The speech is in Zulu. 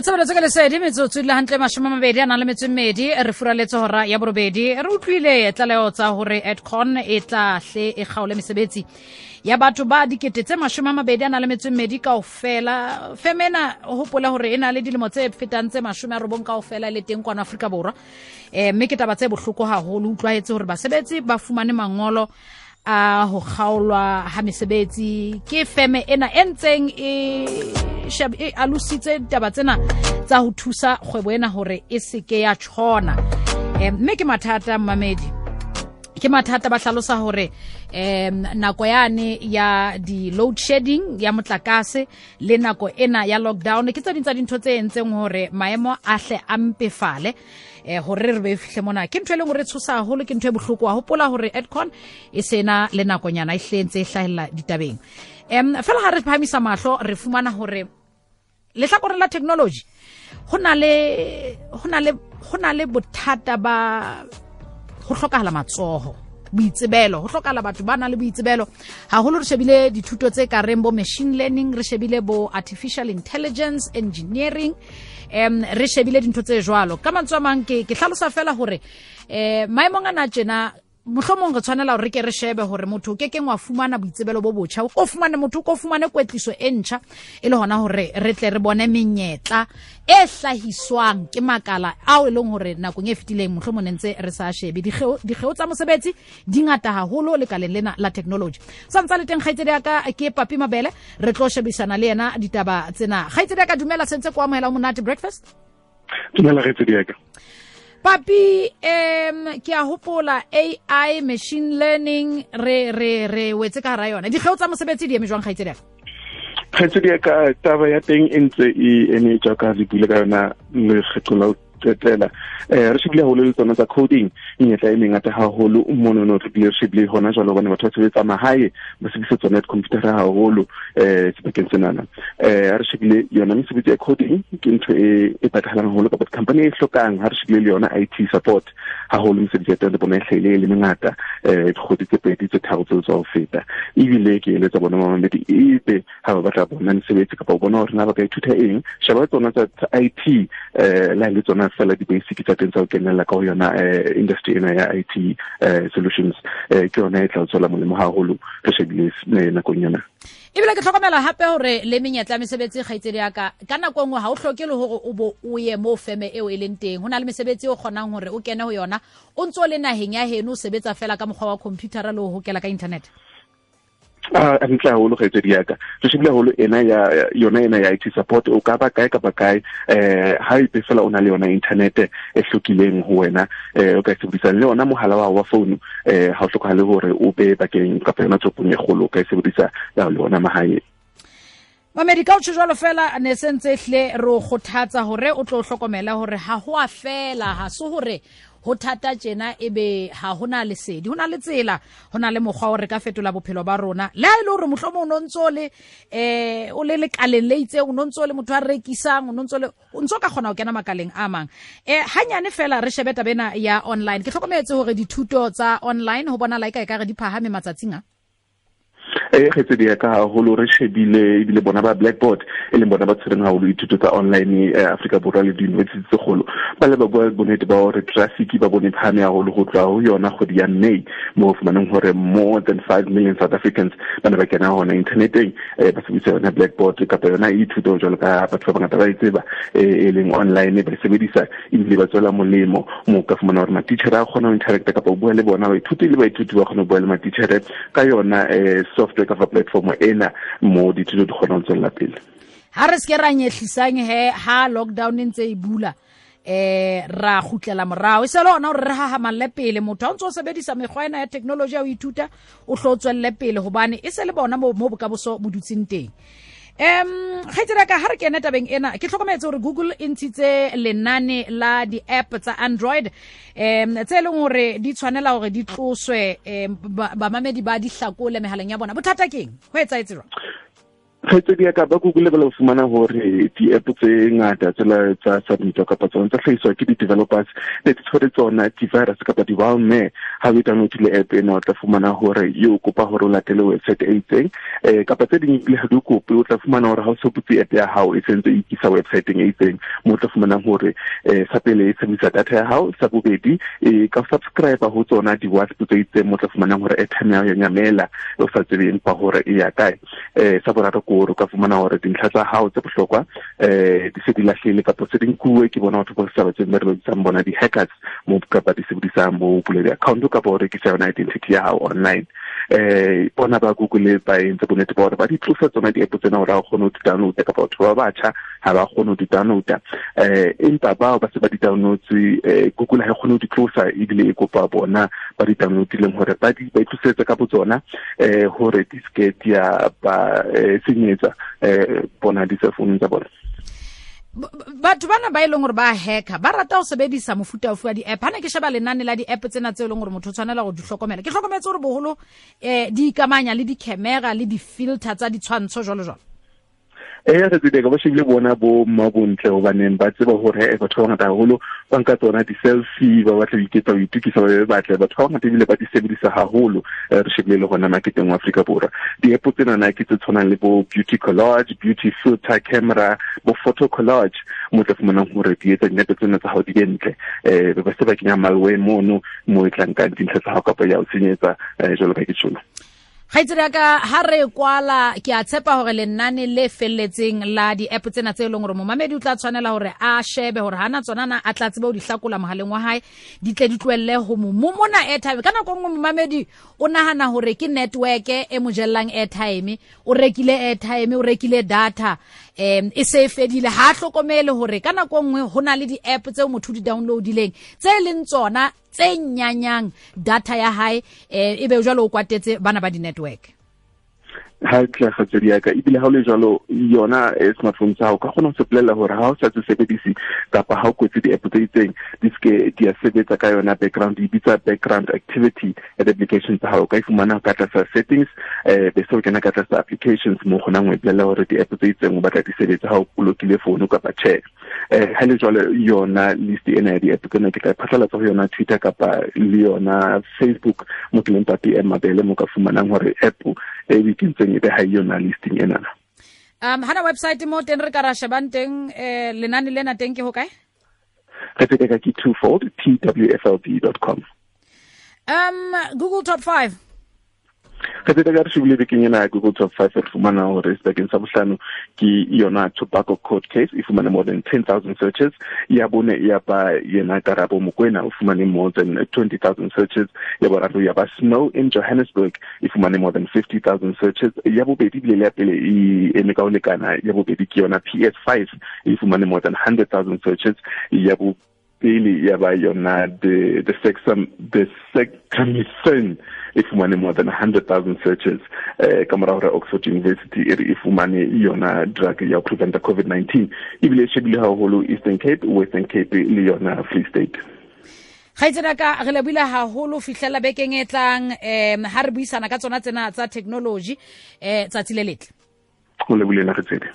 tshebeletso ka lesedi metsotso le hantle mashome a mabedi a nang le metso mmedi. Re furaletse hora ya borobedi. Re utlwile tlaleho tsa hore edcon e tla hle e kgaole mesebetsi ya batho ba dikete tse mashome a mabedi a nang le metso e mmedi kaofela. Feme ena hopola hore e na le dilemo tse fetang tse mashome a robong kaofela e le teng kwano afrika borwa. Um mme ke taba tse bohloko haholo. Utlwahetse hore basebetsi ba fumane mangolo a ho kgaolwa ha mesebetsi. Ke feme ena e ntseng e e alositse taba tsena tsa ho thusa kgwebo ena hore e seke ya tshona mme ke mathata mmamedi ke mathata ba hlalosa hore um nako yane ya di-load shedding ya motlakase le nako ena ya lockdown ke tse ding tsa dintho tse entseng hore maemo a hle a mpefale. Eh hore re be fihle mona. Ke ntho e leng hore tshosa haholo ke ntho e bohloko. Wa hopola hore edcon e sena le nakonyana e hlentse e hlahella ditabeng. Um fela ha re phamisa mahlo re fumana hore lehlakore la technology ho na le bothata ba ho hlokahala matsoho boitsebelo ho hlokahala batho ba na le boitsebelo. Haholo re shebile dithuto tse ka reng bo machine learning re shebile bo artificial intelligence engineering um re shebile dintho tse jwalo. Ka mantswe a mang ke hlalosa fela hore um maemong a na tjena mohlomong re tshwanela hore re ke re shebe hore motho ke keng wa fumana boitsebelo bo botjha. O fumane motho o fumane kwetliso e ntjha e le hona hore re tle re bone menyetla e hlahiswang ke makala ao e leng hore nakong e fetileng mohlomong ne ntse re sa shebe. Dikgeo tsa mosebetsi di ngata haholo lekaleng lena la technology. Sa ntsa le teng kgaitsedi ya ka ke papi mabele re tlo shebisana le yena ditaba tsena. Kgaitsedi ya ka dumela sentse ko amohela o monate breakfast. Dumela kgaitsedi ya ka. Papi um ke a hopola ai machine learning re re re wetse ka hara yona. Dikgeo tsa mosebetsi di eme jwang kgaitsedi yaka kgaitsedi ka taba ya teng e ntse e ene jaaka re bule ka yona lekgetlo la qetela. Eh re shebile haholo le tsona tsa coding. Menyetla e mengata haholo monono re bile re shebile hona jwalo hobane batho ba sebetsa mahae ba sebedisa tsona computer haholo eh sebakeng senana. Eh re shebile yona mesebetsi ya coding ke ntho e e pathalang haholo kapa company e hlokang ha re shebile le yona IT support haholo mesebetsi ya teng le bona e hlahile le mengata eh dikgwedi tse pedi tse tharo tse tsa ho feta. Ebile ke eletsa bona mamedi ebe ha ba batla bona mesebetsi kapa o bona hore na ba ka ithuta eng. Sheba tsona tsa IT eh la le tsona fela di-basic tsa teng tsa ho kenella ka ho yona um industry ena ya i t um solutions um ke yona e tla tswela molemo haholo re shebile nakong yona. Ebile ke tlhokomela hape hore le menyetla mesebetsi kgaitsedi ya ka ka nako nngwe ha o hloke le hore o bo o ye mo feme eo e leng teng. Ho na le mesebetsi o kgonang hore o kene ho yona o ntso le naheng ya heno o sebetsa fela ka mokgwa wa computer le ho hokela ka internet. A ntle haholo kgaitsedi ya ka re shebile haholo ena ya yona ena ya IT support o ka ba kae kapa kae eh ha ipe fela o na le yona internet e hlokileng ho wena eh o ka sebedisa. Le yona mohala wa wa phone eh ha o hlokahale hore o be bakeng kapa yona tsopong e kgolo o ka sebedisa ya le yona mahae mamedi ka o tsho jwalo fela ne sentse hle re o kgothatsa hore o tlo hlokomela hore ha ho a fela ha se hore ho thata tjena ebe ha hona lesedi hona le tsela hona le mokgwa o re ka fetola bophelo ba rona. Le ha ile hore mohlomong o no ntso le eh o le lekaleng le itseng o no ntso le motho a rekisang o no ntso le o ntso ka khona ho kena makaleng a mang. Eh hanyane fela re shebe tabena ya online. Ke hlokometse hore dithuto tsa online ho bona like ka re di phahame matsatsing a. e kgetsedi ya ka haholo re shebile ebile bona ba blackboard e leng bona ba tshwereng haholo dithuto tsa online eh, afrika borwa le di-university tse kgolo. Ba le ba bua bonnete ba hore traffic ba bone phame haholo go tloha ho yona kgwedi ya may mo fumaneng hore more than five million south africans ba ne ba kena hona interneteng eh, ba sebedisa yona blackboard kapa yona ithuto jwalo ka batho ba bangata ba e tseba e leng online ba e sebedisa ebile ba tswela molemo mo ka fumana hore matitjhere a kgona ho interacta kapa o bua le bona baithuti le baithuti ba kgona ho bua le matitjhere ka yona software kapa platform ena mo dithuto di kgona ho tswella pele. Ha re se ra nyehlisang he ha lockdown e ntse e bula eh ra khutlela morao. E se le ona hore re hahamalle pele. Motho a ntse o sebedisa mekgwa ena ya technology ya ho ithuta o hlo tswelle pele hobane e se le bona mo mo bokaboso bo dutseng teng. Um kgaitsedi ka ha re kene tabeng ena ke tlhokometse hore google e ntshitse lenane la di-app tsa android. Um tse leng hore di tshwanela hore di tloswe um bamamedi ba di hlakole mehaleng ya bona. Bothata keng ho etsaetse jwang kgaitsedi ya ka ba google ba fumana hore di-app tse ngata tsela tsa submito kapa tsona tsa hlahiswa ke di-developers ne di tshwere tsona di-virus kapa di-walmare ha o downloadile app ena o tla fumana hore eo kopa hore o latele website e itseng. Um kapa tse ding ebile ha di kope o tla fumana hore ha o se butse app ya hao e sentse e ikisa websiteng e itseng mo o tla fumanang hore um sa pele e sebedisa data ya hao sa bobedi e ka subscribe ho tsona di-wasp tse itseng mo o tla fumanang hore airtime ya hao ya nyamela o sa tsebe empa hore e ya kae. Um sa boraro ko hore o ka fumana hore dintlha tsa hao tse bohlokwa um di se di lahlile kapa tse di nkuwe. Ke bona batho ba sa batseng ba re bedisang bona di-hackers mo kapa di sebedisang mo bule di-account kapa o rekisa yona identity ya hao online. Eh bona ba google ba entse bonnete ba hore ba di tlosa tsona di-app tsena hore ha o kgone ho di downloada kapa batho ba batjha ha ba kgone ho di downloada. Eh empa bao ba se ba di downloadse eh google ha e kgone ho di tlosa ebile e kopa bona ba di downloadileng hore ba di ba itlosetse ka botsona eh hore di ske dia ba senyetsa eh bona di cellphone tsa bona. Batho bana ba e leng gore ba hacka ba rata go sebedisa mofuta ofu wa di-app. Ga ne ke sheba lenane la di-app tsena tse e leng gore motho o tshwanela go di tlhokomela ke tlhokometse gore bogolo um di ikamanya le di-camera le di-filter tsa ditshwantsho jalo jalo eh re tsebeka ba shebile bona bo mabontle hobaneng ba tseba hore batho ba ngata haholo ba nka tsona di-selfie ba batla ho iketsa ho itukisa ba be batle. Batho ba ngata ebile ba di sebedisa haholo re shebile le gona marketeng wa Afrika Borwa. Di-app tsena na ke tse tshwanang le bo beauty collage beauty filter camera bo photo collage mo tla fumanang hore di etsa dinepe tsena tsa hao di bentle eh ba se ba kenya malware mono mo e tlang ka dintlha tsa hao kapa ya o senyetsa jalo ka ke tsholo kgaitsedi ya ka ha re kwala ke a tshepa hore lenane le felletseng la di-app tsena tse e leng gore momamedi o tla tshwanela hore a shebe hore hana tsona na a tla tsebe ho di hlakola mohaleng wa hae di tle di tlohelle ho mo momona airtime. Ka nako nngwe momamedi o nahana hore ke network e mo jellang airtime o rekile airtime o rekile data. Um e se e fedile ha a hlokomele hore ka nako nngwe ho na le di-app tseo motho di downloadileng tse leng tsona tse nyanyang data ya hae um e be jwalo o kwatetse bana ba di-network. Ha tla kgatsedi ya ka. Ebile ha o le jwalo yona smartphone sa hao ka kgona ho sepolela hore ha o sa tse sebedise kapa ha o kwetse di-app tse itseng di ske di a sebetsa ka yona background. Di bitsa background activity at application tsa hao. Ka e fumana ka tlasa settings um be se o kena ka tlasa applications mo kgonang ho ipolela hore di-app tse itseng o batla di sebetsa ha o bolokile founu kapa tjhe um ha le jwale yona list ena ya di-app tsena ke tla phatlalatsa ho yona twitter kapa le yona facebook mo ke leng pati e mabele mo ka fumanang hore app e bitsitseng e be ha iyo na listing ena na um hana website mo teng re ka ra shebang teng eh lenane lena teng ke hokae re tseka ka ke twofold twflb.com um google top 5 Katheta ka re shibile dikeng ena ya Google Top 5 re fumana hore sebakeng sa bohlano ke yona tobacco court case e fumane more than 10000 searches. Ya bone e ya ba yena Karabo Mokoena o fumane more than 20000 searches. Ya boraro ya ba Snow in Johannesburg e fumane more than 50000 searches. Ya bobedi bile ya pele e eme ka ho lekana ya bobedi ke yona PS5 e fumane more than 100000 searches. Ya bo pele ya ba yona the the sexum the sexamicin e fumane more than 100,000 searches eh ka mora hore Oxford University e e fumane yona drug ya prevent the COVID-19 ebile e shebile haholo Eastern Cape Western Cape le yona Free State. Kgaitsedi ka re lebile haholo fihlela bekeng e tlang um ha re buisana ka tsona tsena tsa technology um tsatsi le letle. Go lebile la re tsedi